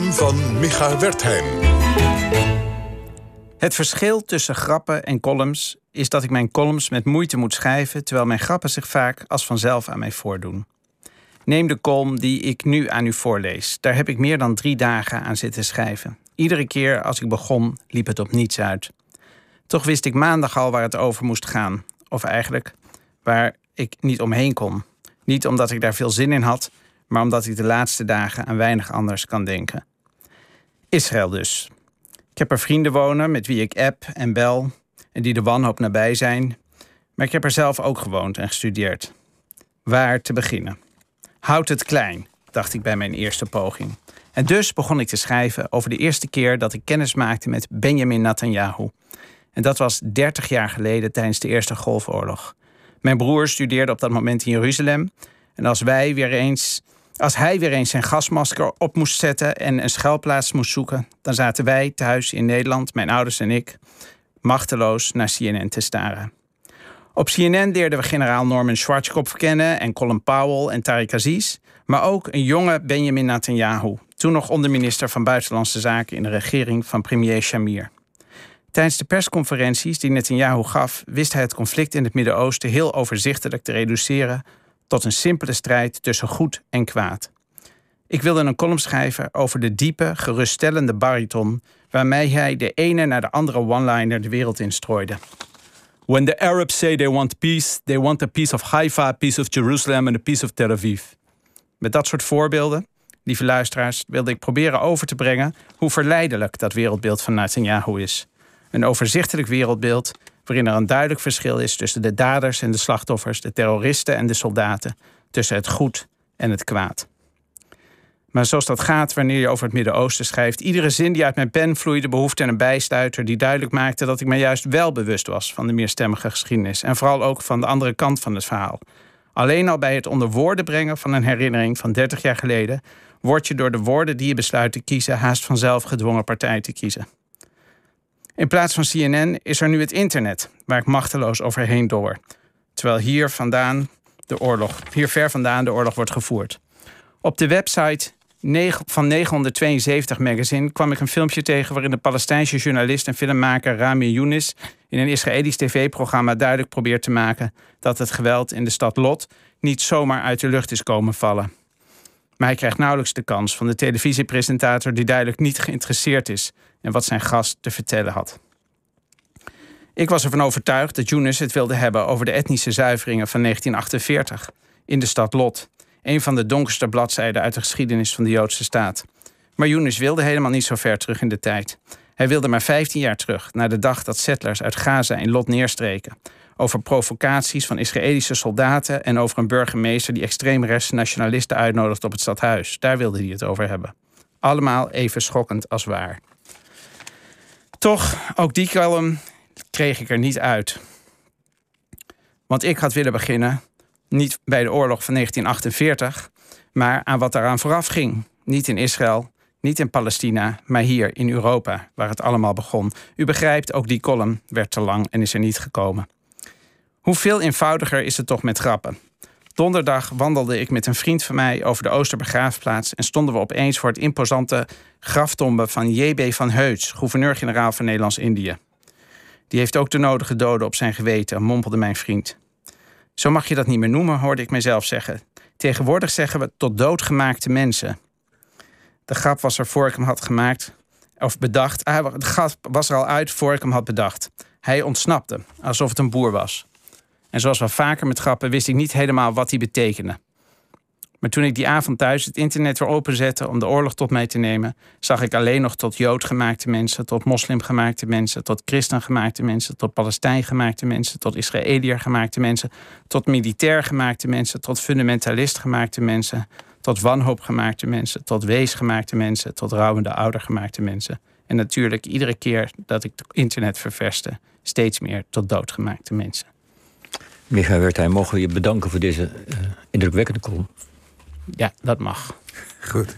van Micha Wertheim. Het verschil tussen grappen en columns is dat ik mijn columns met moeite moet schrijven, terwijl mijn grappen zich vaak als vanzelf aan mij voordoen. Neem de column die ik nu aan u voorlees. Daar heb ik meer dan drie dagen aan zitten schrijven. Iedere keer als ik begon, liep het op niets uit. Toch wist ik maandag al waar het over moest gaan. Of eigenlijk waar ik niet omheen kon. Niet omdat ik daar veel zin in had, maar omdat ik de laatste dagen aan weinig anders kan denken. Israël dus. Ik heb er vrienden wonen met wie ik app en bel en die de wanhoop nabij zijn. Maar ik heb er zelf ook gewoond en gestudeerd. Waar te beginnen? Houd het klein, dacht ik bij mijn eerste poging. En dus begon ik te schrijven over de eerste keer dat ik kennis maakte met Benjamin Netanyahu. En dat was 30 jaar geleden tijdens de Eerste Golfoorlog. Mijn broer studeerde op dat moment in Jeruzalem. En als, wij weer eens, als hij weer eens zijn gasmasker op moest zetten en een schuilplaats moest zoeken, dan zaten wij thuis in Nederland, mijn ouders en ik, machteloos naar CNN te staren. Op CNN leerden we generaal Norman Schwarzkopf kennen en Colin Powell en Tariq Aziz, maar ook een jonge Benjamin Netanyahu, toen nog onderminister van Buitenlandse Zaken in de regering van premier Shamir. Tijdens de persconferenties die Netanyahu gaf, wist hij het conflict in het Midden-Oosten heel overzichtelijk te reduceren tot een simpele strijd tussen goed en kwaad. Ik wilde een column schrijven over de diepe, geruststellende bariton waarmee hij de ene naar de andere one-liner de wereld instrooide. When the Arabs say they want peace, they want a piece of Haifa, a piece of Jerusalem and a piece of Tel Aviv. Met dat soort voorbeelden, lieve luisteraars, wilde ik proberen over te brengen hoe verleidelijk dat wereldbeeld van Netanyahu is. Een overzichtelijk wereldbeeld waarin er een duidelijk verschil is tussen de daders en de slachtoffers, de terroristen en de soldaten, tussen het goed en het kwaad. Maar zoals dat gaat wanneer je over het Midden-Oosten schrijft, iedere zin die uit mijn pen vloeide behoefte aan een bijstuiter die duidelijk maakte dat ik me juist wel bewust was van de meerstemmige geschiedenis en vooral ook van de andere kant van het verhaal. Alleen al bij het onder woorden brengen van een herinnering van 30 jaar geleden, word je door de woorden die je besluit te kiezen haast vanzelf gedwongen partij te kiezen. In plaats van CNN is er nu het internet, waar ik machteloos overheen door. Terwijl hier vandaan de oorlog, hier ver vandaan de oorlog wordt gevoerd. Op de website van 972 Magazine kwam ik een filmpje tegen waarin de Palestijnse journalist en filmmaker Rami Younis in een Israëlisch tv-programma duidelijk probeert te maken dat het geweld in de stad Lot niet zomaar uit de lucht is komen vallen. Maar hij krijgt nauwelijks de kans van de televisiepresentator die duidelijk niet geïnteresseerd is in wat zijn gast te vertellen had. Ik was ervan overtuigd dat Younes het wilde hebben over de etnische zuiveringen van 1948 in de stad Lot een van de donkerste bladzijden uit de geschiedenis van de Joodse staat. Maar Younes wilde helemaal niet zo ver terug in de tijd. Hij wilde maar 15 jaar terug, naar de dag dat settlers uit Gaza in Lot neerstreken. Over provocaties van Israëlische soldaten en over een burgemeester die extreemrechtse nationalisten uitnodigt op het stadhuis. Daar wilde hij het over hebben. Allemaal even schokkend als waar. Toch, ook die column kreeg ik er niet uit. Want ik had willen beginnen niet bij de oorlog van 1948, maar aan wat daaraan vooraf ging. Niet in Israël, niet in Palestina, maar hier in Europa, waar het allemaal begon. U begrijpt, ook die column werd te lang en is er niet gekomen. Hoeveel eenvoudiger is het toch met grappen? Donderdag wandelde ik met een vriend van mij over de Oosterbegraafplaats en stonden we opeens voor het imposante graftombe van J.B. van Heuts, gouverneur-generaal van Nederlands-Indië. Die heeft ook de nodige doden op zijn geweten, mompelde mijn vriend. Zo mag je dat niet meer noemen, hoorde ik mezelf zeggen. Tegenwoordig zeggen we tot doodgemaakte mensen. De grap was er voor ik hem had gemaakt, of bedacht. Ah, de grap was er al uit voor ik hem had bedacht. Hij ontsnapte, alsof het een boer was. En zoals wel vaker met grappen wist ik niet helemaal wat die betekende. Maar toen ik die avond thuis het internet weer openzette om de oorlog tot mij te nemen, zag ik alleen nog tot Jood gemaakte mensen, tot moslim gemaakte mensen, tot christen gemaakte mensen, tot Palestijn gemaakte mensen, tot Israëliër gemaakte mensen, tot militair gemaakte mensen, tot fundamentalist gemaakte mensen, tot wanhoop gemaakte mensen, tot wees gemaakte mensen, tot rouwende ouder gemaakte mensen. En natuurlijk iedere keer dat ik het internet ververste, steeds meer tot doodgemaakte mensen. Michael Wertheim, mogen we je bedanken voor deze uh, indrukwekkende column. Ja, dat mag. Goed.